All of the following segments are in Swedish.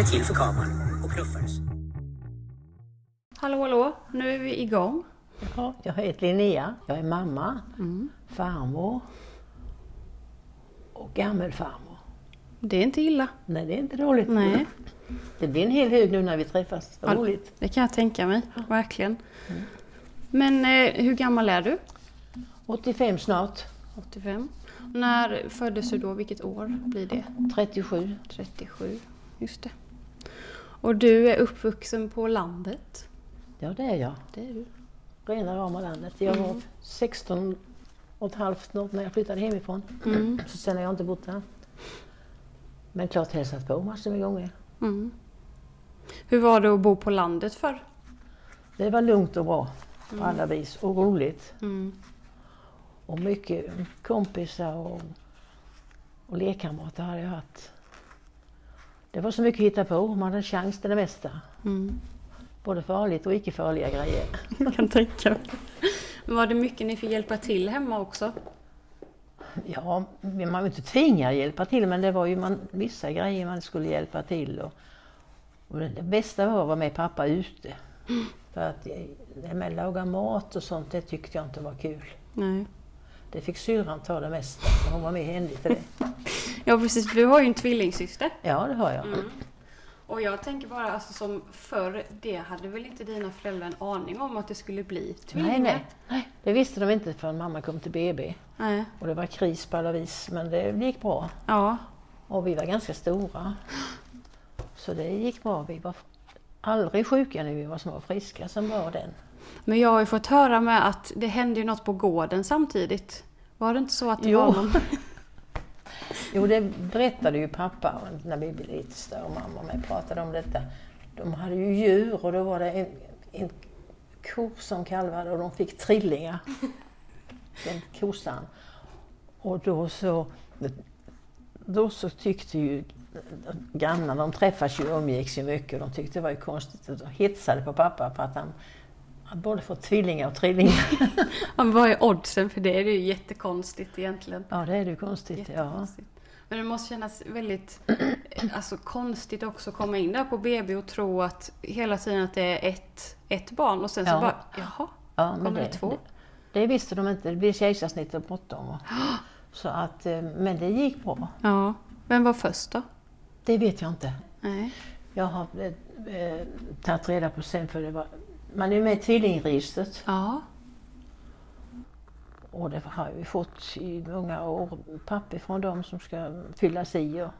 Ett till för kameran och knuffades. Hallå hallå, nu är vi igång. Ja, jag heter Linnea, jag är mamma, farmor och gammelfarmor. Det är inte illa. Nej, det är inte dåligt. Nej. Det blir en hel hög nu när vi träffas. Roligt. Det kan jag tänka mig, verkligen. Men eh, hur gammal är du? 85 snart, 85. När föddes du då? Vilket år blir det? 37. 37, just det. Och du är uppvuxen på landet? Ja, det är jag. Det är du. Rena rama landet. Jag var 16 och ett halvt när jag flyttade hemifrån. Så sen har jag inte bott där. Men klart hälsat på massor med gånger. Mm. Hur var det att bo på landet för? Det var lugnt och bra på alla vis och roligt. Mm. Och mycket kompisar och, och lekkamrater hade jag haft. Det var så mycket att hitta på, man hade chans till det mesta. Mm. Både farligt och icke farliga grejer. Jag kan tänka mig. Var det mycket ni fick hjälpa till hemma också? Ja, man var inte tvingad att hjälpa till men det var ju man, vissa grejer man skulle hjälpa till. Och, och det, bästa var att vara med pappa ute. För att eh, det med att laga mat och sånt, det tyckte jag inte var kul. Nej. Det fick syrran ta det mesta, för hon var med händig till det. Ja precis, du har ju en tvillingsyster. Ja, det har jag. Och jag tänker bara, alltså som förr, det hade väl inte dina föräldrar en aning om att det skulle bli tvillingar? Nej, nej, nej, det visste de inte förrän mamma kom till BB. nej. Och det var kris på alla vis, men det gick bra. Ja, Och vi var ganska stora. Så det gick bra. Vi var aldrig sjuka när vi var små friska som var den. men jag har ju fått höra med att det hände ju något på gården samtidigt. Var det inte så att det Jo. var någon... Jo, det berättade ju pappa när vi blev lite större. Mamma och mig pratade om detta. De hade ju djur och då var det en, en ko som kalvade och de fick trillingar. Den kossan. Och då så, då så tyckte ju grannarna, de träffas ju och umgicks ju mycket och de tyckte det var ju konstigt de hetsade på pappa för att han hade både fått tvillingar och trillingar. Ja, men vad är oddsen för det? Det är ju jättekonstigt egentligen. Ja, det är ju konstigt. Ja. Men det måste kännas väldigt alltså, konstigt också att komma in där på BB och tro att hela tiden att det är ett, ett barn och sen så Ja. bara, jaha, Ja, kommer det, två? Det, det visste de inte. Det blev kejsarsnitt och bråttom. Så att, eh, men det gick bra. Ja. Vem var först då? Det vet jag inte. Nej. Jag har eh, eh, tagit reda på sen för det var, man är med i tvillingregistret Ja. och det har vi fått i många år papper från dem som ska fyllas i. Och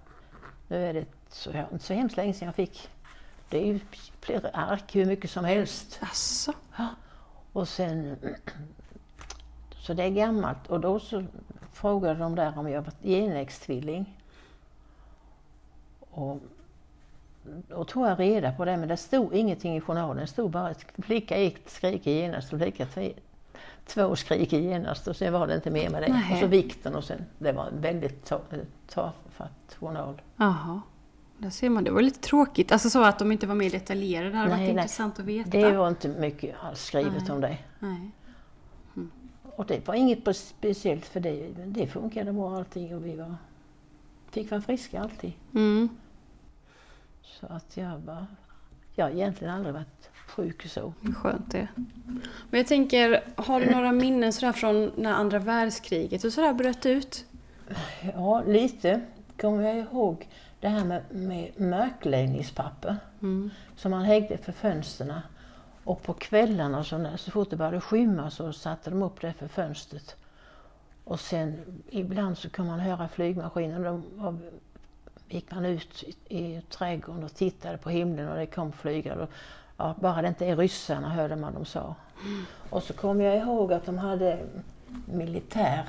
nu är det så, ja, inte så hemskt länge sedan jag fick. Det är ju flera ark, hur mycket som helst. Alltså. Och sen, så det är gammalt och då så frågade de där om jag var genväxttvilling. Och då tog jag reda på det men det stod ingenting i journalen. Det stod bara att flicka ett skriker genast och flicka tre, två skriker genast och sen var det inte mer med det. Nej. Och så vikten och sen, det var en väldigt ta- tafatt journal. Jaha. Där ser man, det var lite tråkigt. Alltså så att de inte var mer detaljerade. Det hade Nej, varit nej. intressant att veta. Det var inte mycket alls skrivet Nej. om det. Nej. Och det var inget speciellt för det. Det funkade bra allting och vi var, fick vara friska alltid. Mm. Så att jag var, jag har egentligen aldrig varit sjuk så. Skönt det. Men jag tänker, har du några minnen sådär från när andra världskriget och sådär bröt ut? Ja, lite kommer jag ihåg det här med, med mörkläggningspapper Mm. som man hängde för fönsterna. Och på kvällarna så, när, så fort det började skymma så satte de upp det för fönstret. Och sen ibland så kunde man höra flygmaskiner. De var, gick man ut i, trädgården och tittade på himlen och det kom flygare. Och, ja, bara det inte är ryssarna hörde man dem sa. Och så kommer jag ihåg att de hade militär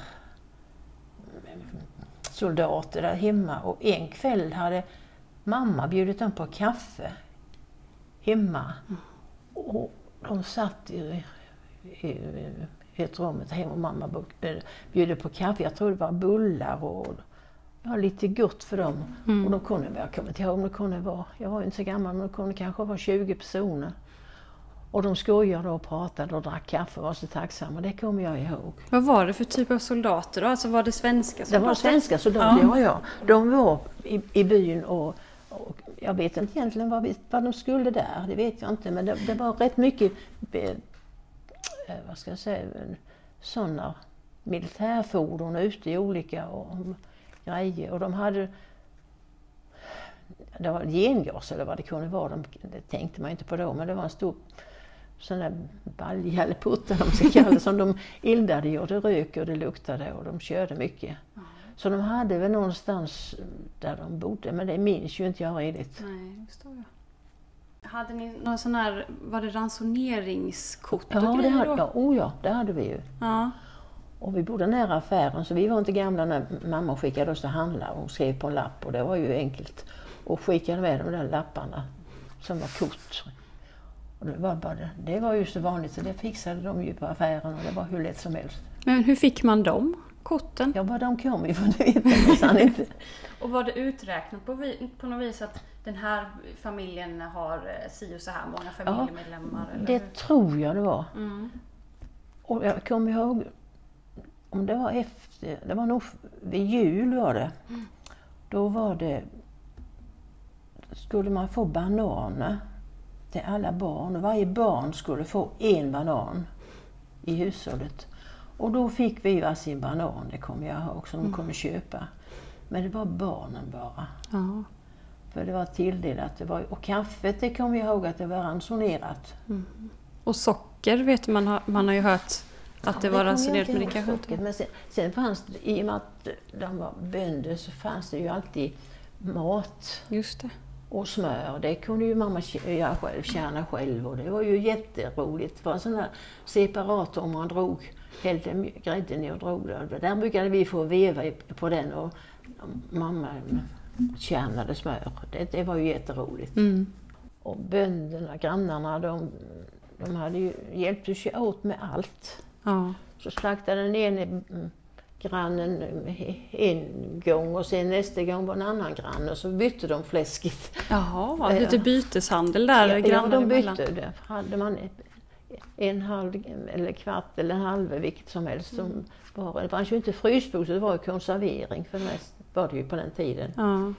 soldater där hemma och en kväll hade mamma bjudit dem på kaffe hemma. Och de satt i, i, i ett rum hemma och mamma bjöd på kaffe. Jag tror det var bullar och ja, lite gott för dem. Och de kunde, jag kommer inte ihåg om det kunde vara, jag var inte så gammal, men det kunde kanske vara 20 personer. Och de skojade och pratade och drack kaffe och var så tacksamma. Det kommer jag ihåg. Vad var det för typ av soldater då? Alltså var det svenska Det soldater? var svenska soldater, ja. ja. De var i, i byn och, och jag vet inte egentligen vad, vi, vad de skulle där, det vet jag inte. Men det, det var rätt mycket, eh, vad ska jag säga, sådana militärfordon ute i olika och, grejer. Och de hade det var gengas eller vad det kunde vara, de, det tänkte man inte på då, men det var en stor sån där balja eller putt eller de ska kalla det, som de eldade i och det rök och det luktade och de körde mycket. Mm. Så de hade väl någonstans där de bodde, men det minns ju inte jag riktigt. Nej, det förstår jag. Hade ni någon sån här, var det ransoneringskort ja, och det grejer hade, då? ja, oh ja, det hade vi ju. Ja. Och vi bodde nära affären så vi var inte gamla när mamma skickade oss att handla. Hon skrev på en lapp och det var ju enkelt. Och skickade med de där lapparna som var kort. Och det, var bara, det var ju så vanligt så det fixade de ju på affären och det var hur lätt som helst. Men hur fick man dem korten? Ja, var de kom ifrån det vet jag inte. Och var det uträknat på, vi, på något vis att den här familjen har eh, si och så här många familjemedlemmar? Ja, eller det hur? tror jag det var. Mm. Och jag kommer ihåg, om det var efter, det var nog vid jul var det. Då var det, skulle man få bananer till alla barn och varje barn skulle få en banan i hushållet. Och då fick vi varsin banan, det kommer jag ihåg, som de kunde köpa. Men det var barnen bara. Ja. För det var tilldelat. Det var, och kaffet, det kommer jag ihåg att det var ransonerat. Och socker vet man, man har ju hört att det var ransonerat men det kanske inte... Men sen, sen fanns det, i och med att de var bönder så fanns det ju alltid mat Just det. och smör. Det kunde ju mamma göra själv, kärna själv och det var ju jätteroligt. Det var en sån där separator man drog, hällde grädden i och drog det. Där brukade vi få veva på den och mamma kärnade smör. Det, det var ju jätteroligt. Mm. Och bönderna, grannarna, de, de hade ju hjälpt åt med allt. Ja. Så slaktade den ene mm, grannen en gång och sen nästa gång var en annan granne och så bytte de fläsket. Jaha, lite byteshandel där ja, grannar de emellan. bytte. Där hade man en halv eller kvart eller halv, vilket som helst. Som var, det fanns ju inte frysbod så det var ju konservering för mest var det ju på den tiden. Ja.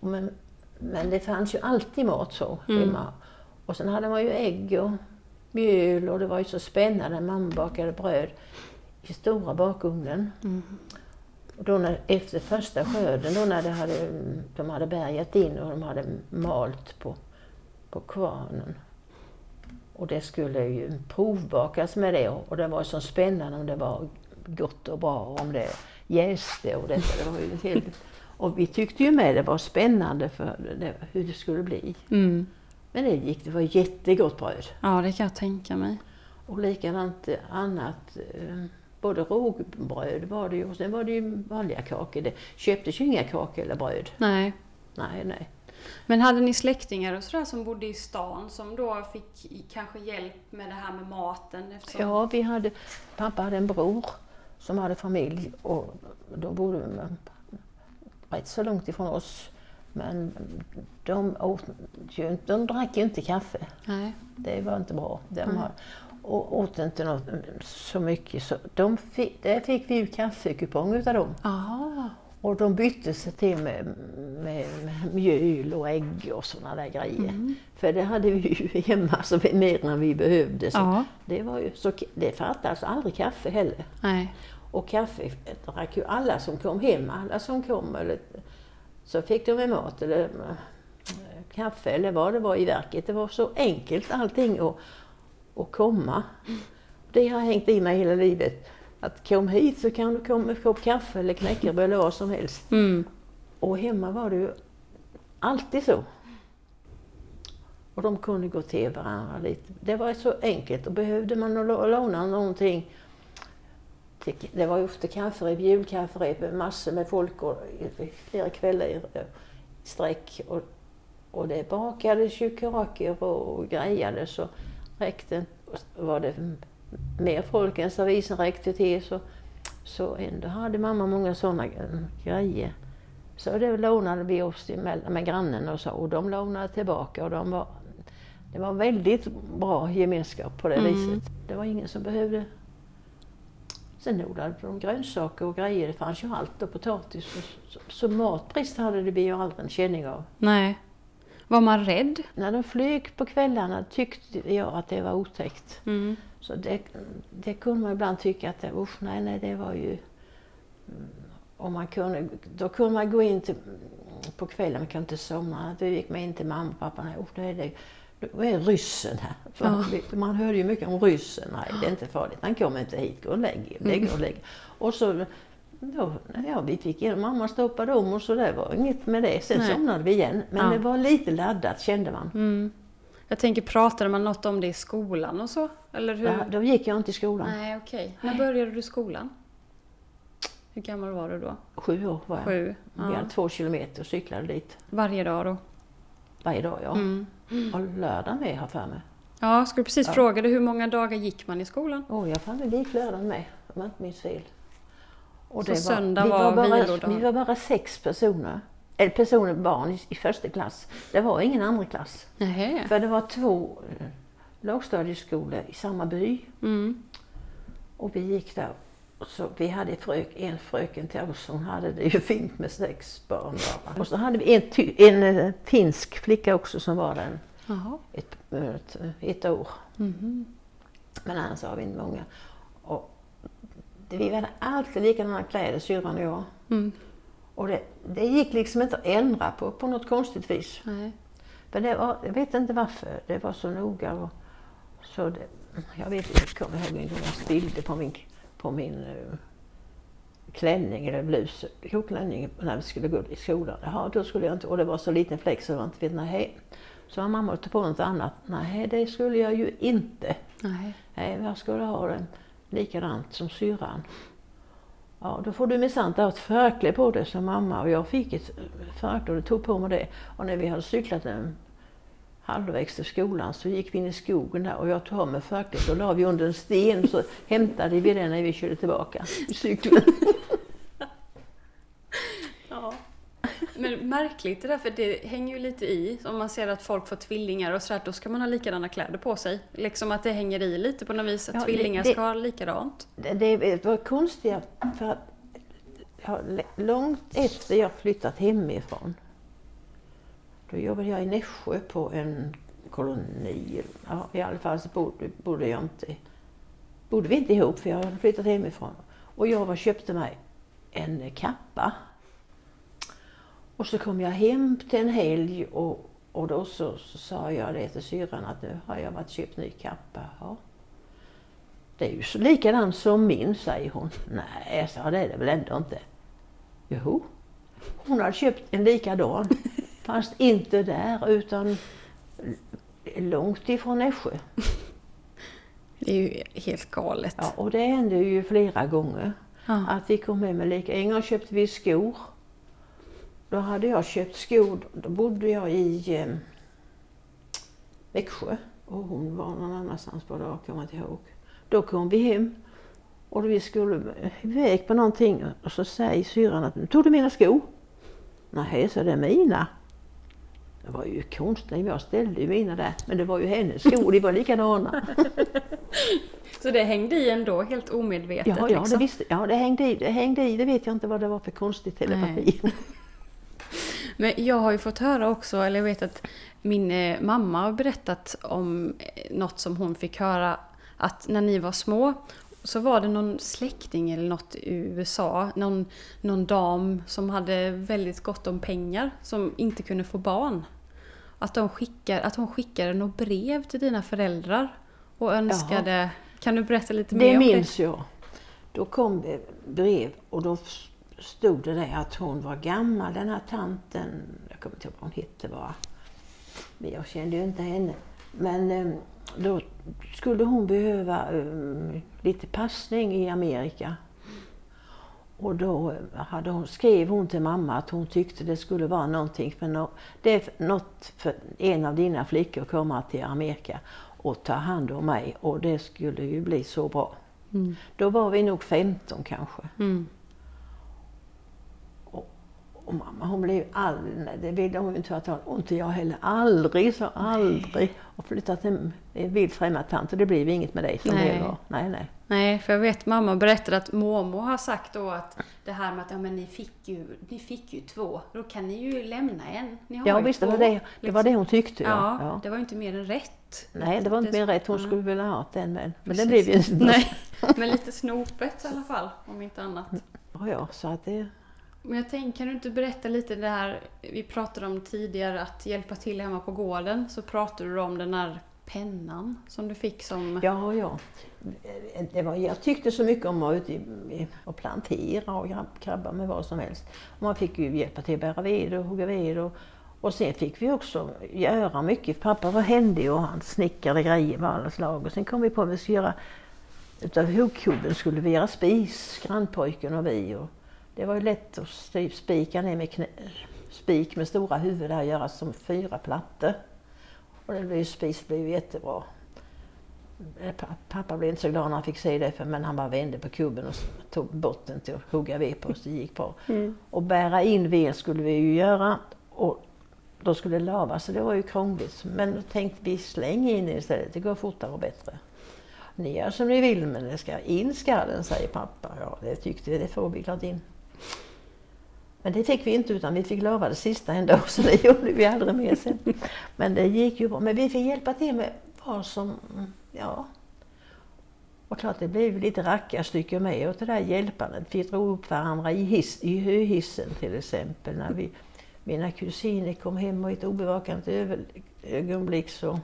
Men, men det fanns ju alltid mat så Mm. hemma. Och sen hade man ju ägg och mjöl och det var ju så spännande. Mamma bakade bröd i stora bakugnen. Mm. Och då när, efter första skörden, då när hade, de hade bärgat in och de hade malt på, på kvarnen. Och det skulle ju provbakas med det och det var så spännande om det var gott och bra och om det jäste och detta. Det var ju helt, och vi tyckte ju med det var spännande för det, hur det skulle bli. Mm. Men det gick, det var jättegott bröd. ja, det kan jag tänka mig. Och likadant annat, eh, både rågbröd var det ju och sen var det ju vanliga kakor. Det köptes ju inga kakor eller bröd. Nej. Nej, nej. Men hade ni släktingar och sådär som bodde i stan som då fick kanske hjälp med det här med maten? Eftersom... Ja, vi hade, pappa hade en bror som hade familj och de bodde rätt så långt ifrån oss. Men de, åt ju, de drack ju inte kaffe. Nej. Det var inte bra. De Mm. har, och åt inte något, så mycket. Så de fick, där fick vi ju kaffekupong utav dem. Aha. Och de bytte sig till med, med, med mjöl och ägg och sådana där grejer. För det hade vi ju hemma så vi, mer än vi behövde. Så det, var ju, så det fattades aldrig kaffe heller. Nej. Och kaffe drack ju alla som kom hem, alla som kom. Eller, så fick de med mat eller eh, kaffe eller vad det var i verket. Det var så enkelt allting att, att komma. Det har hängt i mig hela livet. Att kom hit så kan du komma med en kopp kaffe eller knäckebröd eller vad som helst. Mm. Och hemma var det ju alltid så. Och de kunde gå till varandra lite. Det var så enkelt och behövde man låna någonting. Till- Det var ju ofta kafferep, julkafferep, massor med folk och flera kvällar i i sträck. Och, och det bakades ju kakor och grejades och räckte och var det mer folk än servisen räckte till så, så ändå hade mamma många sådana grejer. Så det lånade vi oss emellan med grannen och så och de lånade tillbaka och de var, det var väldigt bra gemenskap på det Mm. viset. Det var ingen som behövde Sen odlade de grönsaker och grejer, det fanns ju allt och potatis. Och så, så matbrist hade det vi ju aldrig en känning av. Nej. Var man rädd? När de flög på kvällarna tyckte jag att det var otäckt. Mm. Så det, det kunde man ibland tycka att det, usch, nej, nej, det var ju... mm, Om man kunde, då kunde man gå in till, på kvällen, man kunde inte somna. Då gick man in till mamma och pappa, nej, usch, är det, nu är ryssen här. Ja. vi- Man hörde ju mycket om ryssen, nej det är inte farligt, han kommer inte hit, gå och lägg er, och lägg er." Och så, då, ja, vi fick in, mamma stoppade om och så det var inget med det. Sen Nej. somnade vi igen. Men Ja. det var lite laddat kände man. Mm. Jag tänker, pratade man något om det i skolan och så? Eller hur? Ja, då gick jag inte i skolan. Nej, okej. När började du skolan? Hur gammal var du då? Sju år var jag. Sju? Vi Ja. hade två kilometer och cyklade dit Varje dag då? Varje dag. Ja. Mm. Och lördag med har för mig. Ja, jag skulle precis Ja. fråga dig, hur många dagar gick man i skolan? Åh, jag fann det gick lördagen med, om jag inte minns fel. Och Så söndag vi var bara, vilodag? Vi var bara sex personer. Eller personer, barn i, i första klass. Det var ingen andra klass. Nej. För det var två eh, lågstadieskolor i samma by. Mm. Och vi gick där. Så vi hade frök, en fröken till oss, hon hade det ju fint med sex barn bara. Och så hade vi en, ty, en eh, finsk flicka också som var där ett, ett, ett år. Mhm. Men annars har vi inte många. Och det, vi hade alltid likadana kläder, syrran och jag. Mm. Och det, det gick liksom inte att ändra på, på något konstigt vis. Nej. För det var, jag vet inte varför det var så noga. Och, så det, jag vet inte, jag kommer ihåg en gång jag spillde på min, på min uh, klänning eller blus, klänning när vi skulle gå i skolan. Jaha, då skulle jag inte, och det var så liten fläck så jag inte vet, nej. Så var mamma tog på något annat. Nej, det skulle jag ju inte. Nej. Nej, jag skulle ha den likadant som syrran. Ja, då får du minsann ta ett förkläde på dig som mamma och jag fick ett förkläde och tog på mig det. Och när vi hade cyklat en halvvägs till skolan så gick vi in i skogen där och jag tog av mig förklädet och la vi under en sten så hämtade vi det när vi körde tillbaka cykeln. Ja. Men märkligt det där, för det hänger ju lite i. Om man ser att folk får tvillingar och sådär, då ska man ha likadana kläder på sig. Liksom att det hänger i lite på något vis, att Ja, tvillingar det- ska ha likadant. Det, det var konstiga för att långt efter jag flyttat hemifrån då jobbade jag i Nässjö på en koloni. Ja, I alla fall så bodde, bodde jag inte, bodde vi inte ihop för jag hade flyttat hemifrån. Och jag var, köpte mig en kappa. Och så kom jag hem till en helg och, och då så, så sa jag det till syrran att nu har jag varit och köpt ny kappa. Ja. Det är ju så likadant som min, säger hon. Nej, jag sa det är det väl ändå inte. Jo, hon hade köpt en likadan. Fast inte där utan långt ifrån Nässjö. Det är ju helt galet. Ja, och det hände ju flera gånger. Ja. Att vi kom hem med lika. En gång köpte vi skor. Då hade jag köpt skor, då bodde jag i eh, Växjö. Och hon var någon annanstans på dag, kommer jag inte ihåg. Då kom vi hem och vi skulle iväg på någonting och så säger syrran att nu tog du mina skor. Nej, så det är mina. Det var ju konstigt, jag ställde ju mina där. Men det var ju hennes skor, de var likadana. Så det hängde i ändå, helt omedvetet. Ja, ja, det liksom. visste, ja det, hängde i, det hängde i. Det vet jag inte vad det var för konstig telepati. Men jag har ju fått höra också, eller jag vet att min eh, mamma har berättat om eh, något som hon fick höra att när ni var små så var det någon släkting eller något i USA, någon, någon dam som hade väldigt gott om pengar som inte kunde få barn. Att, de skickar, att hon skickade något brev till dina föräldrar och önskade... Kan du berätta lite mer Det om minns jag. Då kom det brev och då stod det där att hon var gammal den här tanten. Jag kommer inte ihåg vad hon hette bara. Men jag kände ju inte henne. Men eh, då skulle hon behöva eh, lite passning i Amerika. Och då hade hon, skrev hon till mamma att hon tyckte det skulle vara någonting för, no, det är något för en av dina flickor att komma till Amerika och ta hand om mig och det skulle ju bli så bra. Mm. Då var vi nog 15 kanske. Mm. Och mamma hon blev aldrig, det ville hon ju inte höra och inte jag heller. Aldrig, så aldrig. Och flyttat till en vilt främmande tant och det blev inget med dig som Nej. det var. Nej, nej. Nej, för jag vet mamma berättade att mormor har sagt då att det här med att ja, men ni, fick ju, ni fick ju två, då kan ni ju lämna en. Ni har Ja visst, det två, var det, det var det liksom. hon tyckte. Ja. Ja, Ja. det var ju inte mer än rätt. Nej, det var inte mer rätt. Hon skulle vilja ha den med. Men det blev ju inte. Nej, men lite snopet i alla fall, om inte annat. Ja, ja, så att det... Men jag tänker, kan du inte berätta lite det här vi pratade om tidigare, att hjälpa till hemma på gården. Så pratade du om den här pennan som du fick som... Ja, ja. Det var, jag tyckte så mycket om att vara ute och plantera och krabba med vad som helst. Man fick ju hjälpa till att bära ved och hugga ved. Och, och sen fick vi också göra mycket. Pappa var händig och han snickrade grejer av alla slag. Och sen kom vi på att vi skulle göra, utav huggkubben skulle vi göra spis, grannpojken och vi. Och det var ju lätt att spika ner med knä, spik med stora huvud där och göra som fyra plattor. Och det blev ju spis blev ju jättebra. Eh, pa- Pappa blev inte så glad när han fick se det, för, men han bara vände på kubben och tog botten till att hugga ved på, så det gick bra. Och bära in ved skulle vi ju göra och då skulle det lavas, så det var ju krångligt. Men då tänkte vi släng in det istället, det går fortare och bättre. Ni gör som ni vill, men det ska in ska den, säger pappa. Ja, det tyckte vi, det får vi klart in. Men det fick vi inte utan vi fick lova det sista ändå så det gjorde vi aldrig mer sen. Men det gick ju bra. Men vi fick hjälpa till med vad som, ja. Och klart det blev lite rackarstycke med åt det där hjälpandet. Vi drog upp varandra i, hiss, i höhissen till exempel. När vi, mina kusiner kom hem och i ett obevakat ögonblick så,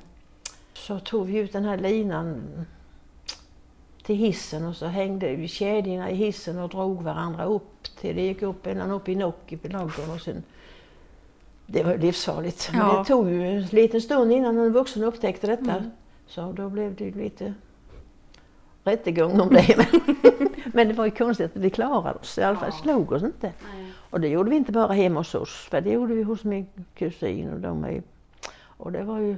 så tog vi ut den här linan till hissen och så hängde vi kedjorna i hissen och drog varandra upp till det gick upp ända upp i nock i ladugården och sen det var livsfarligt. Men Ja. det tog ju en liten stund innan en vuxen upptäckte detta. Mm. Så då blev det lite rättegång om det. Men, men det var ju konstigt att vi klarade oss. I alla fall Ja. slog oss inte. Nej. Och det gjorde vi inte bara hemma hos oss, för det gjorde vi hos min kusin och de är, Och det var ju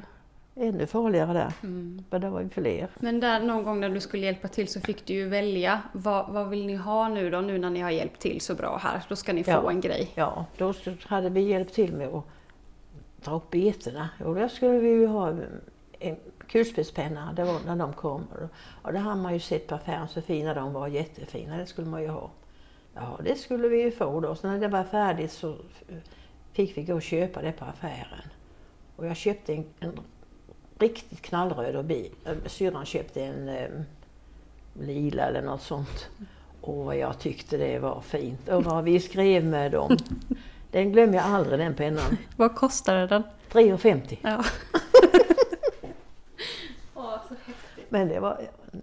ännu farligare där, Mm. för det var ju fler. Men där någon gång när du skulle hjälpa till så fick du ju välja. Vad, vad vill ni ha nu då, nu när ni har hjälpt till så bra här? Då ska ni få Ja. en grej. Ja, då hade vi hjälpt till med att dra upp betorna. Och då skulle vi ju ha en kulspetspenna, det var när de kom. Och det har man ju sett på affären så fina de var, jättefina, det skulle man ju ha. Ja, det skulle vi ju få då. Så när det var färdigt så fick vi gå och köpa det på affären. Och jag köpte en, en riktigt knallröd och bi. äh, Syrran köpte en eh, lila eller något sånt. Och vad jag tyckte det var fint. Och vad vi skrev med dem. Den glömmer jag aldrig den pennan. Vad kostade den? 3,50. Ja. Åh, så häftigt. Men det var,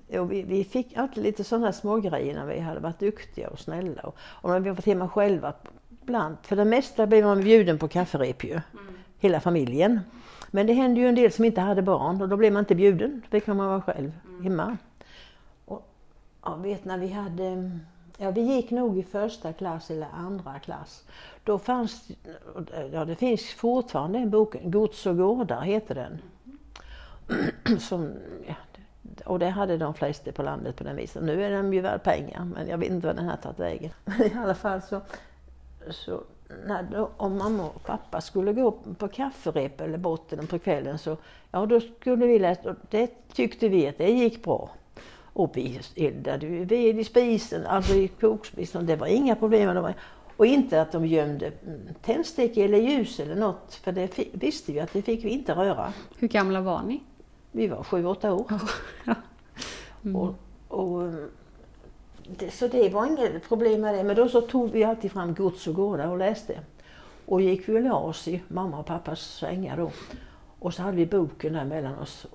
jo, vi, vi fick alltid lite sådana små grejer när vi hade varit duktiga och snälla. Och, och när vi var hemma själva ibland. För det mesta blev man bjuden på kafferep ju. Hela familjen. Men det hände ju en del som inte hade barn och då blev man inte bjuden. Då fick man vara själv hemma. Och jag vet när vi hade, ja vi gick nog i första klass eller andra klass. Då fanns, ja det finns fortfarande en bok, Gods och gårdar heter den. Som, ja, och det hade de flesta på landet på den viset. Nu är den ju värd pengar men jag vet inte vad den här tagit vägen. Men i alla fall så, så när då, om mamma och pappa skulle gå på kafferep eller botten på kvällen så ja då skulle vi läsa det tyckte vi att det gick bra. Och vi eldade ju ved i spisen, alltså i kokspisen. Det var inga problem. Och inte att de gömde mm, tändstickor eller ljus eller något. För det visste vi att det fick vi inte röra. Hur gamla var ni? Vi var sju, åtta år. Ja. Och, och, mm, det, så det var inget problem med det. Men då så tog vi alltid fram Gods och gårdar och läste. Och gick vi och la oss i mamma och pappas sängar då. Och så hade vi boken där mellan oss.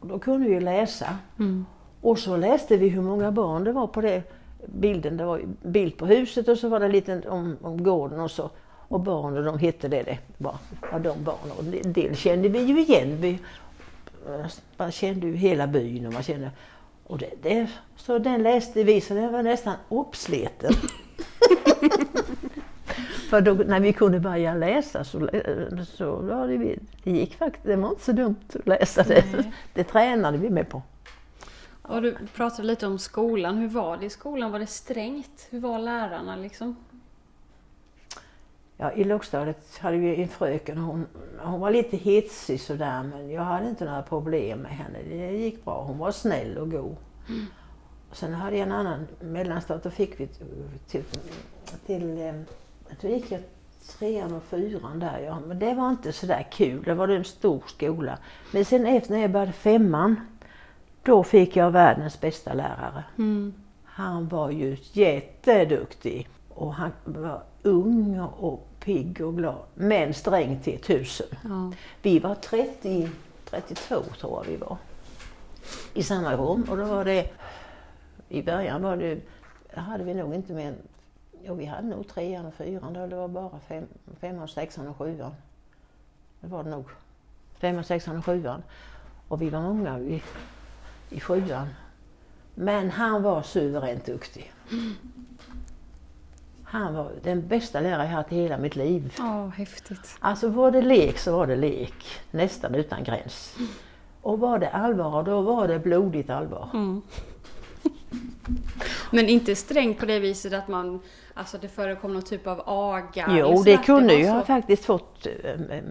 Och då kunde vi läsa. Mm. Och så läste vi hur många barn det var på det bilden. Det var bild på huset och så var det lite om, om gården och så. Och barnen, de hette det det. Ja, de barnen. Och en del kände vi ju igen. Vi, eh, man kände ju hela byn och man kände... Och det, det, så den läste vi så den var nästan uppsliten. För då, när vi kunde börja läsa så, så ja, det, det gick faktiskt, det var inte så dumt att läsa det. Nej. Det tränade vi med på. Och du pratade lite om skolan. Hur var det i skolan? Var det strängt? Hur var lärarna liksom? Ja, I lågstadiet hade vi en fröken, hon, hon var lite hetsig sådär men jag hade inte några problem med henne. Det gick bra, hon var snäll och god. Sen hade jag en annan mellanstad, då fick vi till, till, till eh, då gick jag trean och fyran där ja. Men det var inte sådär kul, det var en stor skola. Men sen efter när jag började femman, då fick jag världens bästa lärare. Mm. Han var ju jätteduktig och han var ung och pigg och glad, men sträng till tusen. Ja. Vi var 30, 32 tror jag vi var i samma rum och då var det, i början var det, hade vi nog inte mer jo vi hade nog trean och fyran då, det var bara fem, femman, sexan och sjuan. Det var det nog. Femman, sexan och sjuan. Och vi var många i, i sjuan. Men han var suveränt duktig. Han var den bästa lärare jag haft i hela mitt liv. Ja, häftigt. Alltså var det lek så var det lek, nästan utan gräns. Och var det allvar, då var det blodigt allvar. Mm. Men inte sträng på det viset att man, alltså det förekom någon typ av aga? Jo, det kunde var jag så- faktiskt fått eh, ett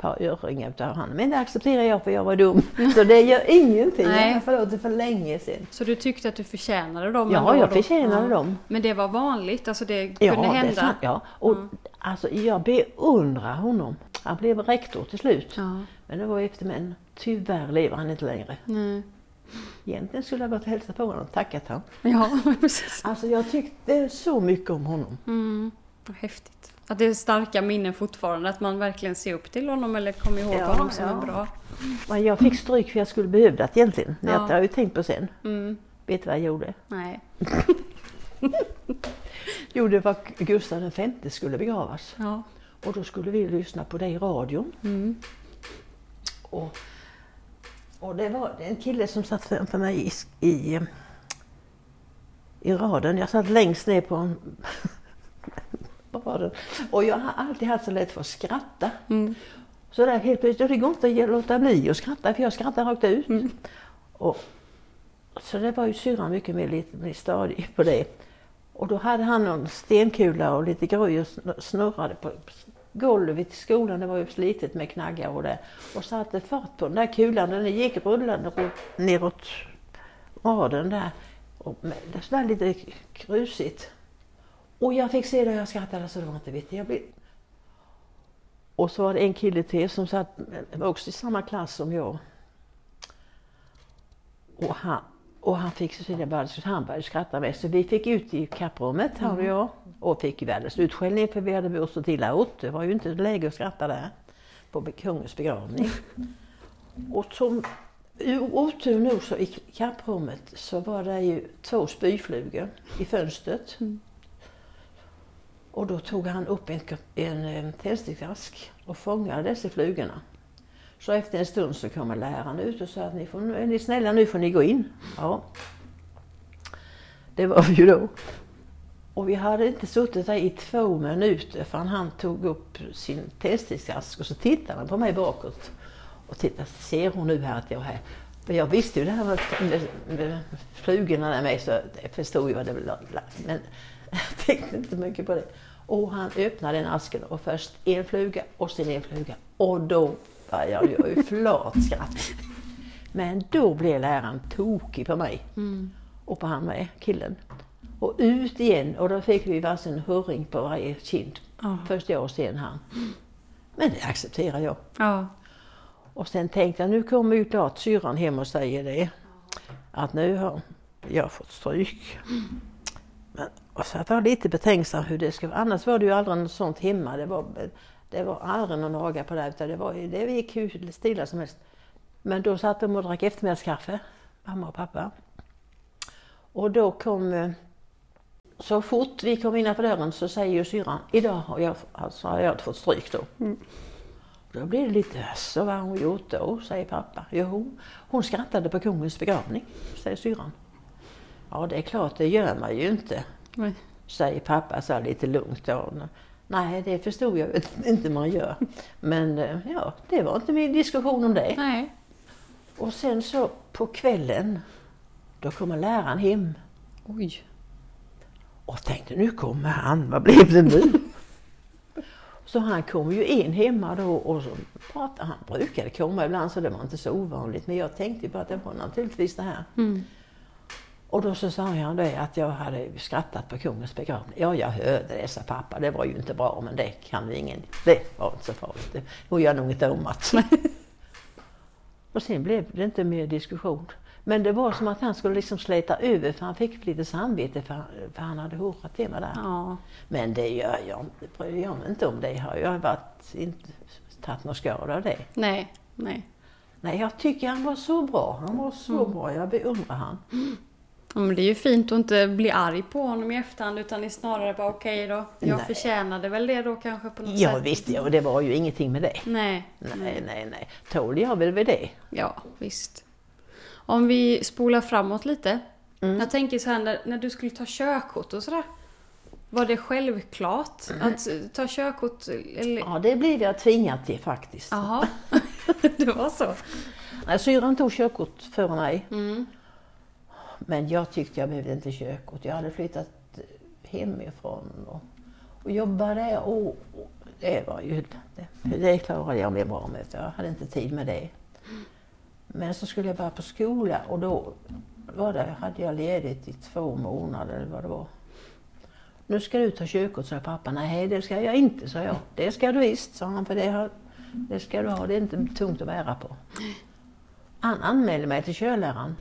par öringar av honom. Men det accepterar jag för jag var dum. Så det gör ingenting. Nej. Jag har förlåtit för länge sedan. Så du tyckte att du förtjänade dem? Ja, jag då? förtjänade dem. Men det var vanligt? Alltså det Ja, kunde det hända? fan, ja. Och, alltså, jag beundrar honom. Han blev rektor till slut. Ja. Men det var efter men tyvärr lever han inte längre. Nej. Egentligen skulle jag gått och hälsat på honom och tackat honom. Ja, precis. Alltså jag tyckte så mycket om honom. Mm. Häftigt. Att det är starka minnen fortfarande, att man verkligen ser upp till honom eller kommer ihåg Ja, honom som ja. är bra. Men jag fick stryk för jag skulle behövt det egentligen. Det Ja. har jag ju tänkt på sen. Mm. Vet du vad jag gjorde? Nej. Jo, det var Gustav V skulle begravas. Ja. Och då skulle vi lyssna på det i radion. Mm. Och, och det var en kille som satt framför mig i, i, i raden. Jag satt längst ner på en på raden. Och jag har alltid haft så lätt för att skratta. Mm. Så där helt plötsligt, det går inte att låta bli att skratta för jag skrattar rakt ut. Mm. Och, så det var ju syrran mycket mer, lite mer stadig på det. Och då hade han någon stenkula och lite gröj och sn- snurrade på golvet i skolan. Det var ju slitet med knaggar och det. Och satte fart på den där kulan. Den gick rullande neråt raden där. Och med, det var lite krusigt. Och jag fick se det och jag skrattade så det var inte vitt. Jag blev... Och så var det en kille till som satt också i samma klass som jag. Och han, och han fick började, så han började skratta med. Så vi fick ut i kapprummet, han och jag. Och fick världens utskällning för vi hade bort så illa åt. Det var ju inte läge att skratta där. På kungens begravning. Och som otur nog så i kapprummet så var det ju två spyflugor i fönstret. Och då tog han upp en, en, eh, en tändsticksask och fångade dessa flugorna. Så efter en stund så kommer läraren ut och sa att ni får, nu är ni snälla nu får ni gå in. Ja. Det var vi ju då. Och vi hade inte suttit där i två minuter förrän han tog upp sin tändsticksask och så tittade han på mig bakåt. Och tittade, ser hon nu här att jag är här? För jag visste ju det här med, med, med flugorna där med så jag förstod ju vad det var. Men jag tänkte inte mycket på det. Och han öppnade den asken och först en fluga och sen en fluga. Och då började jag ju flat skratta. Men då blev läraren tokig på mig. Och på han med, killen. Och ut igen och då fick vi varsin hurring på varje kind. Ja. Först jag och sen han. Men det accepterar jag. Ja. Och sen tänkte jag, nu kommer ju klart syrran hem och säger det. Att nu har jag fått stryk. Men, så jag var lite betänksam hur det ska vara. Annars var det ju aldrig något sånt hemma. Det var, det var aldrig någon aga på det. Utan det, var, det gick hur stilla som helst. Men då satt de och drack eftermiddagskaffe, mamma och pappa. Och då kom, så fort vi kom innanför dörren så säger ju syrran, idag har jag, alltså, har jag fått stryk då. Då blir det lite, så vad har hon gjort då, säger pappa. Jo, hon skrattade på kungens begravning, säger syrran. Ja, det är klart, det gör man ju inte, Nej. säger pappa så lite lugnt. Då. Nej, det förstod jag inte man gör. Men eh, ja, det var inte min diskussion om det. Nej. Och sen så på kvällen, då kommer läraren hem Oj. och tänkte nu kommer han, vad blev det nu? Så han kom ju in hemma då och så pratade, han brukade komma ibland så det var inte så ovanligt. Men jag tänkte på att det var naturligtvis det här. Mm. Och då så sa han det att jag hade skrattat på kungens begravning. Ja, jag hörde det, sa pappa. Det var ju inte bra, men det kan ju ingen. Det var inte så farligt. Det var jag nog inte om att. och sen blev det inte mer diskussion. Men det var som att han skulle liksom släta över för han fick lite samvete för, för han hade hurrat till mig där. Ja. Men det gör jag inte, bryr jag mig inte om. Det har jag varit, inte tagit någon skada av det. Nej, nej. Nej, jag tycker han var så bra. Han var så Mm. bra. Jag beundrar han. Ja, men det är ju fint att inte bli arg på honom i efterhand utan är snarare bara okej då. Jag Nej. förtjänade väl det då kanske på något Ja sätt. visst, ja, det var ju ingenting med det. Nej. Nej, nej, nej. Tål jag väl vid det? Ja, visst. Om vi spolar framåt lite. Mm. Jag tänker så här när, när du skulle ta körkort och sådär. Var det självklart att eh, ta körkort? Eller? Ja, det blev jag tvingad till faktiskt. Jaha, det var så. Nej, Syrran tog körkort före mig. Mm. Men jag tyckte jag behövde inte körkort. Jag hade flyttat hemifrån och, och jobbade och, och det var ju, det, det klarade jag mig bra med. Jag hade inte tid med det. Men så skulle jag börja på skola och då var det, hade jag ledigt i två månader eller vad det var. Nu ska du ta körkort, sa pappa. Nej, det ska jag inte, sa jag. Det ska du visst, sa han, för det, har, det ska du ha. Det är inte tungt att bära på. Han anmälde mig till körläraren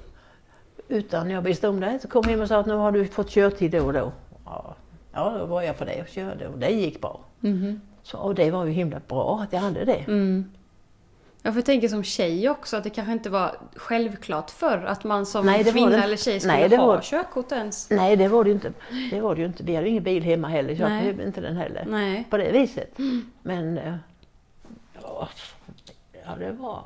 utan jag visste om det. Så kom hem och sa att nu har du fått körtid då och då. Ja, ja då var jag på det och körde och det gick bra. Mhm. Så, och det var ju himla bra att jag hade det. Mm. Jag får tänka som tjej också att det kanske inte var självklart förr att man som Nej, kvinna det- eller tjej skulle Nej, det ha var- körkort ens. Nej, det var det ju inte. Det var det ju inte. Vi hade ju ingen bil hemma heller så jag behövde inte den heller. Nej. På det viset. Men eh, ja, ja, det var...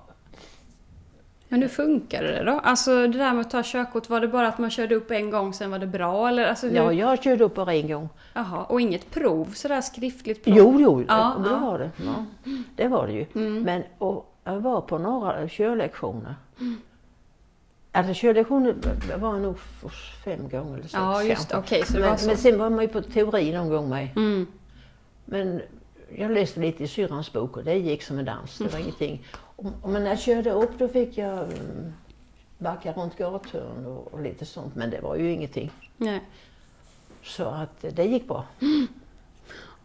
Men hur funkade det då? Alltså det där med att ta körkort, var det bara att man körde upp en gång sen var det bra eller? Alltså, hur? Ja, jag körde upp bara en gång. Jaha, och inget prov, sådär skriftligt prov? Jo, jo, Ja, det ja. var det. Ja, det var det ju. Mm. Men och, jag var på några körlektioner. Alltså körlektioner var nog fem gånger eller sex Ja, just det men, var men sen var man ju på teori någon gång med. Mm. Men jag läste lite i syrrans bok och det gick som en dans. Det var ingenting. Och, men när jag körde upp då fick jag mm, backa runt gathörn och, och lite sånt. Men det var ju ingenting. Nej. Så att det gick bra.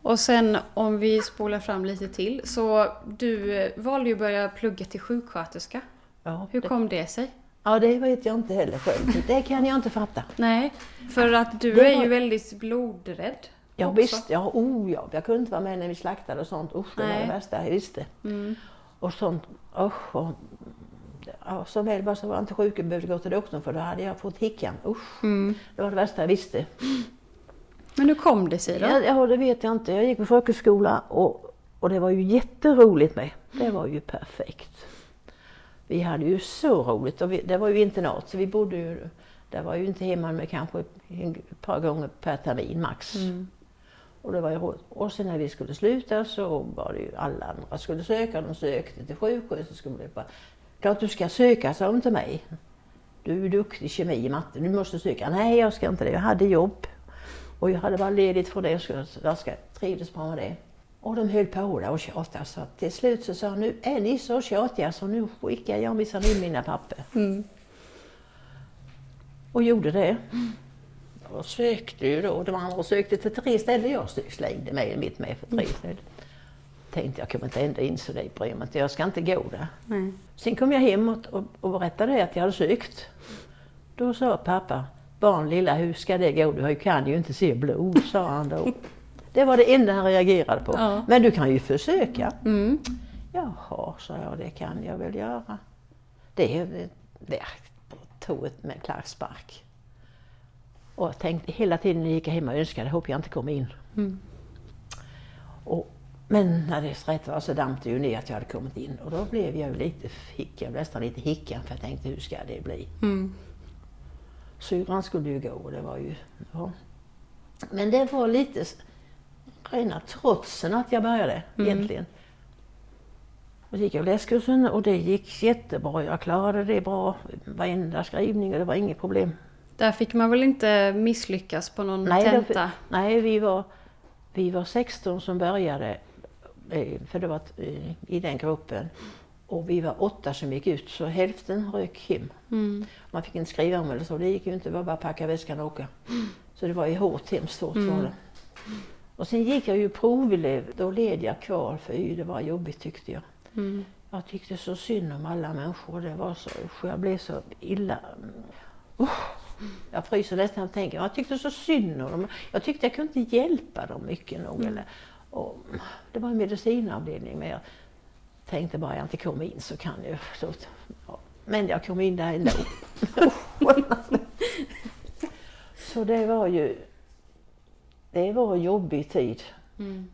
Och sen om vi spolar fram lite till. Så du eh, valde ju att börja plugga till sjuksköterska. Ja, Hur det, kom det sig? ja, det vet jag inte heller själv. Det kan jag inte fatta. Nej, för att du Det är var- ju väldigt blodrädd. Ja också. visst, ja, oh, ja. jag kunde inte vara med när vi slaktade och sånt. Usch, det var det värsta jag visste. Mm. Och sånt, usch. Och, ja, som väl var så var jag inte sjuk och behövde gå till doktorn för då hade jag fått hickan. Usch, Mm. det var det värsta jag visste. Men hur kom det sig då? Ja, ja, det vet jag inte. Jag gick på folkhögskola och, och det var ju jätteroligt med. Det var ju perfekt. Vi hade ju så roligt och vi, det var ju internat så vi bodde ju, det var ju inte hemma med kanske ett par gånger per termin max. Mm. Och det var ju. Och sen när vi skulle sluta så var det ju alla andra skulle söka. De sökte till sjuksköterskor. Klart du ska söka, sa de till mig. Du är duktig i kemi och matte, du måste söka. Nej, jag ska inte det. Jag hade jobb. Och jag hade bara ledigt för det, jag- jag ska, trivdes bra med det. Och de höll på där och tjatade så till slut så sa jag, nu är ni så tjatiga så nu skickar jag minsann in mina papper. Mm. Och gjorde det. Och sökte ju då. De andra sökte till tre ställen. Jag slängde mig mitt med för tre ställen. Tänkte jag kommer inte ända in så det bryr mig inte. Jag ska inte gå där. Nej. Sen kom jag hem och, och, berättade att jag hade sökt. Då sa pappa, barn lilla hur ska det gå? Du kan ju inte se blod, sa han då. Det var det enda han reagerade på. Ja. Men du kan ju försöka. Mm. Jaha, sa jag, det kan jag väl göra. Det, det, det tog ett med klackspark. Och jag tänkte hela tiden när jag gick hem och önskade, hoppas jag inte kommer in. Mm. Och, men när det rätt var så damp det ju ner att jag hade kommit in och då blev jag ju lite hick, jag nästan lite hickan för jag tänkte hur ska det bli? Mm. Syrran skulle ju gå och det var ju... Ja. Men det var lite rena trotsen att jag började Mm. egentligen. Och så gick jag läskursen och det gick jättebra. Jag klarade det bra. Varenda skrivning och det var inget problem. Där fick man väl inte misslyckas på någon Nej, tenta? Nej, vi var, vi var 16 som började eh, för det var eh, i den gruppen. Och vi var åtta som gick ut, så hälften rök hem. Mm. Man fick inte skriva om eller så, det gick ju inte, det var bara att packa väskan och åka. Så det var ju hårt, hemskt hårt var det. Och sen gick jag ju provelev, då led jag kvar för det var jobbigt tyckte jag. Mm. Jag tyckte så synd om alla människor, det var så, jag blev så illa. Usch, jag fryser nästan jag tänker, jag tyckte så synd om dem. Jag tyckte jag kunde inte hjälpa dem mycket nog. Eller, och, det var en medicinavdelning men jag tänkte bara jag inte kommer in så kan jag. Så, ja. Men jag kom in där ändå. så det var ju, det var en jobbig tid. Mm.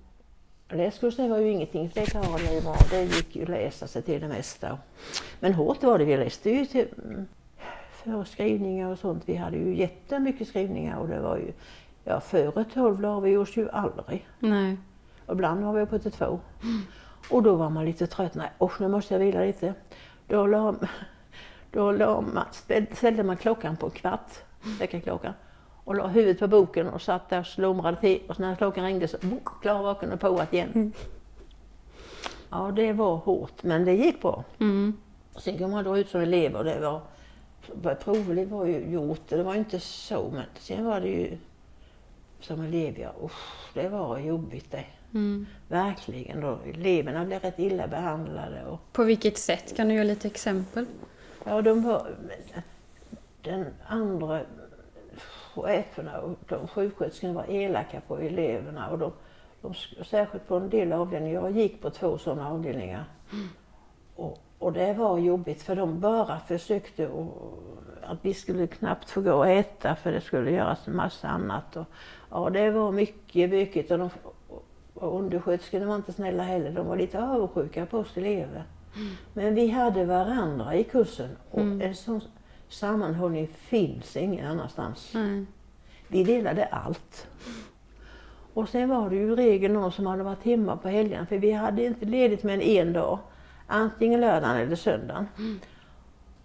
Läskurs det var ju ingenting, för det bra. Det gick ju att läsa sig till det mesta. Men hårt var det, vi läste ju till mm, föreskrivningar och sånt. Vi hade ju jättemycket skrivningar och det var ju, ja före tolv la vi oss ju aldrig. Nej. Och ibland var vi uppe till två. Och då var man lite trött, nej usch nu måste jag vila lite. Då, la, då la man, ställde man klockan på en kvart, väckarklockan. Och la huvudet på boken och satt där och slumrade till och när klockan ringde så klar vaken och på igen. Ja det var hårt men det gick bra. Mm. Sen kom man då ut som elev och det var, provelev var ju gjort, det var inte så men sen var det ju som elev, ja usch, det var jobbigt det. Mm. Verkligen då. Eleverna blev rätt illa behandlade. Och, På vilket sätt? Kan du göra lite exempel? ja, de var, den andra cheferna och de sjuksköterskorna var elaka på eleverna. Och de, de, särskilt på en del avdelningar. Jag gick på två sådana avdelningar. Och, och det var jobbigt för de bara försökte och, att vi skulle knappt få gå och äta för det skulle göras en massa annat. Och, ja, det var mycket bökigt. Och de, och undersköterskorna var inte snälla heller. De var lite avundsjuka på oss elever. Men vi hade varandra i kursen och en sån sammanhållning finns ingen annanstans. Nej. Vi delade allt. Och sen var det ju i regel någon som hade varit hemma på helgen för vi hade inte ledigt med en, en dag. Antingen lördagen eller söndagen.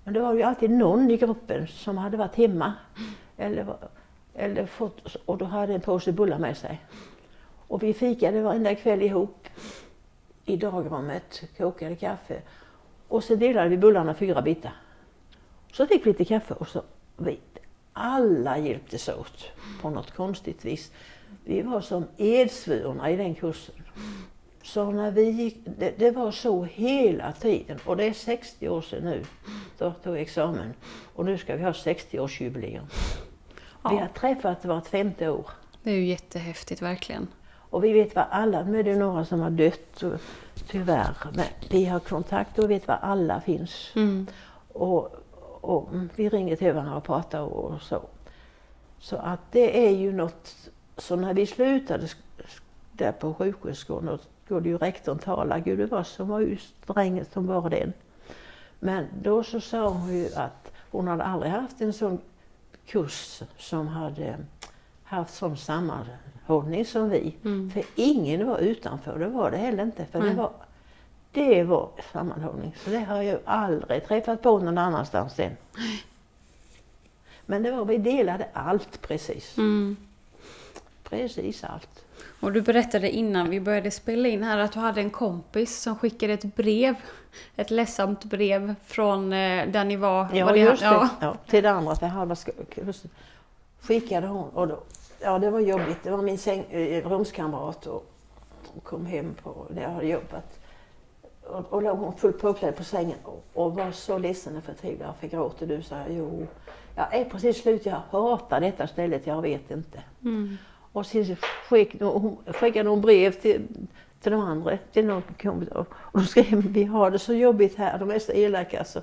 Men det var ju alltid någon i gruppen som hade varit hemma. Eller, eller fått, och då hade en påse bullar med sig. Och vi fikade varenda kväll ihop i dagrummet, kokade kaffe. Och så delade vi bullarna fyra bitar. Så fick vi lite kaffe och så vi alla hjälptes åt på något konstigt vis. Vi var som edsvurna i den kursen. Så när vi gick, det, det var så hela tiden och det är 60 år sedan nu. Då tog jag examen och nu ska vi ha 60-årsjubileum. Vi har träffat vart femte år. Det är ju jättehäftigt verkligen. Och vi vet vad alla, nu är det några som har dött tyvärr, men vi har kontakt och vet var alla finns. Mm. Och, och vi ringer till varandra och pratar och så. Så att det är ju något, så när vi slutade där på då skulle ju rektorn tala, gud det var som var ju sträng som var den. Men då så sa hon ju att hon hade aldrig haft en sån kurs som hade haft sån sammanhållning som vi. Mm. För ingen var utanför, det var det heller inte. För det var, det var sammanhållning. Så det har jag ju aldrig träffat på någon annanstans än. Men det var, vi delade allt precis. Mm. Precis allt. Och du berättade innan vi började spela in här att du hade en kompis som skickade ett brev. Ett ledsamt brev från eh, där ni var. Ja, var just det. Ja. Ja, till det andra, för halva kursen skickade hon. Och då, ja, det var jobbigt. Det var min säng, eh, rumskamrat och hon kom hem på, när jag hade jobbat. Och, och låg hon fullt påklädd på sängen och, och var så ledsen och förtvivlad. Varför gråter du? Så jag, jo, jag är precis slut. Jag hatar detta stället. Jag vet inte. Mm. Och sen hon, skickade hon brev till, till de andra, till någon kompis. Och då skrev vi har det så jobbigt här, de är så elaka så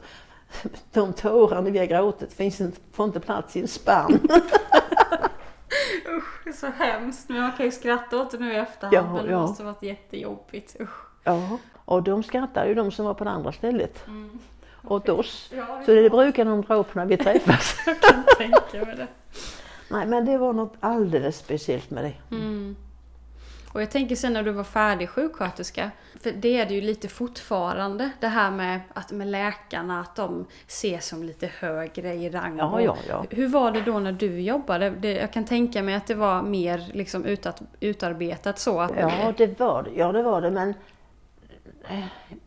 de tårarna vi har gråtit finns inte, får inte plats i en spann. Usch, så hemskt. Men man kan ju skratta åt det nu i efterhand. Ja, men det ja. måste ha varit jättejobbigt. Usch. Ja, och de skrattar ju de som var på det andra stället. Mm. Åt oss. Ja, Så det brukar de dra upp när vi träffas. jag kan tänka mig det. Nej men det var något alldeles speciellt med det. Mm. Och jag tänker sen när du var färdig sjuksköterska, för det är det ju lite fortfarande, det här med, att med läkarna, att de ses som lite högre i rang. Ja, ja, ja. Hur var det då när du jobbade? Det, jag kan tänka mig att det var mer liksom utat, utarbetat så. Ja det var det, ja, det, var det men eh,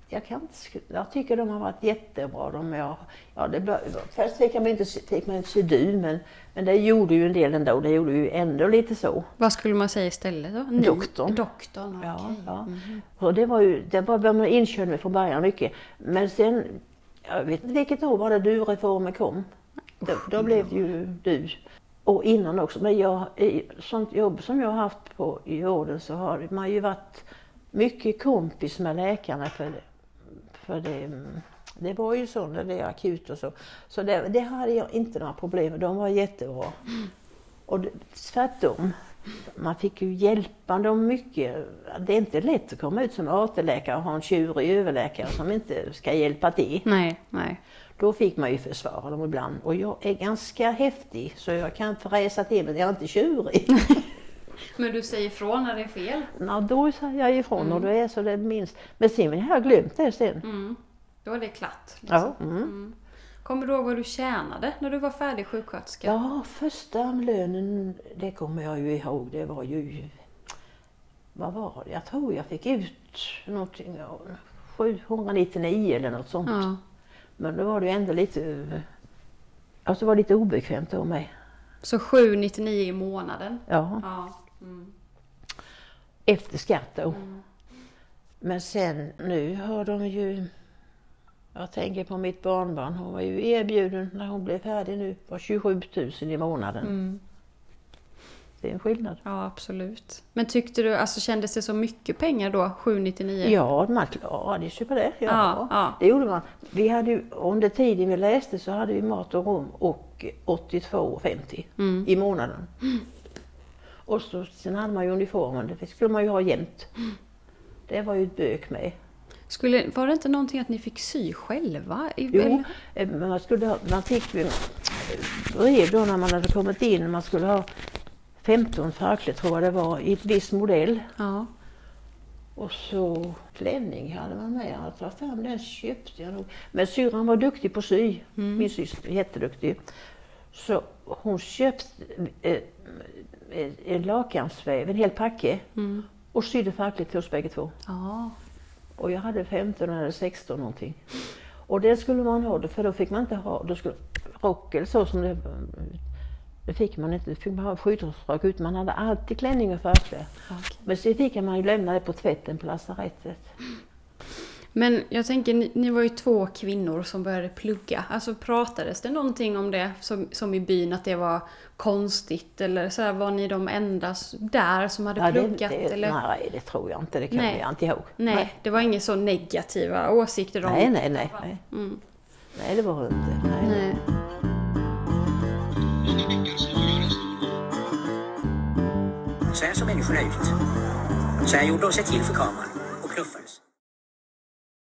jag, kan inte, jag tycker de har varit jättebra. De jag, ja, det, blev- först fick man inte, fick man inte se du, men, men det gjorde ju en del ändå. Det gjorde ju ändå lite så. Vad skulle man säga istället då? Ni? Doktorn. Doktorn, Ja, okej. ja. Och det var ju, det var man inkörd med från början mycket. Men sen, jag vet inte vilket år var det du-reformen kom. Då, då blev ju du. Och innan också. Men jag, i sånt jobb som jag har haft på i vården så har man ju varit mycket kompis med läkarna för. För det, det var ju så när det är akut och så. Så det, det hade jag inte några problem med. De var jättebra. Och det, tvärtom. Man fick ju hjälpa dem mycket. Det är inte lätt att komma ut som AT-läkare och ha en tjurig överläkare som inte ska hjälpa till. Nej, nej. Då fick man ju försvara dem ibland. Och jag är ganska häftig så jag kan fräsa till men jag är inte tjurig. Men du säger ifrån när det är fel? Ja, då säger jag ifrån och då är så det minst. Men sen har jag glömt det sen. Mm. Då är det klart. liksom. Ja, mm. Kommer du ihåg vad du tjänade när du var färdig sjuksköterska? ja, första lönen, det kommer jag ju ihåg, det var ju... Vad var det? Jag tror jag fick ut någonting, ja, 799 eller något sånt. Ja. Men då var det ju ändå lite... Alltså det var lite obekvämt av mig. Så 799 i månaden? Ja, Ja. Mm. efter skatt då. Men sen nu har de ju... Jag tänker på mitt barnbarn. Hon var ju erbjuden när hon blev färdig nu på 27 000 i månaden. Mm. Det är en skillnad. Ja, absolut. Men tyckte du, alltså kändes det så mycket pengar då? 799? Ja, man klarade sig på det. Ja, Ja, ja. Det gjorde man. Vi hade ju, under tiden vi läste så hade vi mat och rum och 82,50 Mm. i månaden. Och så, sen hade man ju uniformen, det skulle man ju ha jämt. Det var ju ett bök med. Skulle, var det inte någonting att ni fick sy själva? Jo, eh, man, skulle ha, man fick ju brev då när man hade kommit in. Man skulle ha 15 farklar tror jag det var i ett viss modell. Ja. Och så klänning hade man med. Jag fram den köpte jag nog. Men syrran var duktig på sy. Min syster jätteduktig. Så hon köpte eh, eh, en lakansväv, en hel packe. Mm. Och sydde farkligt till oss bägge två. ja. Och jag hade 15 eller 16 någonting. Och det skulle man ha, för då fick man inte ha då skulle, rock eller så som det det fick man inte. Då fick man ha skyddsrock ut. Man hade alltid klänning och farkläder. Okej. Men så fick man ju lämna det på tvätten på lasarettet. Men jag tänker, ni, ni var ju två kvinnor som började plugga. Alltså pratades det någonting om det som, som i byn, att det var konstigt? Eller så här, var ni de enda där som hade Ja, det, pluggat? det, eller? Nej, det tror jag inte. Det kommer Nej. jag inte ihåg. Nej, det var inga så negativa åsikter om... nej, nej, nej. Nej, Mm. nej det var det inte. Nej. nej. Så här såg människorna ut. Så här gjorde de sig till för kameran och knuffades.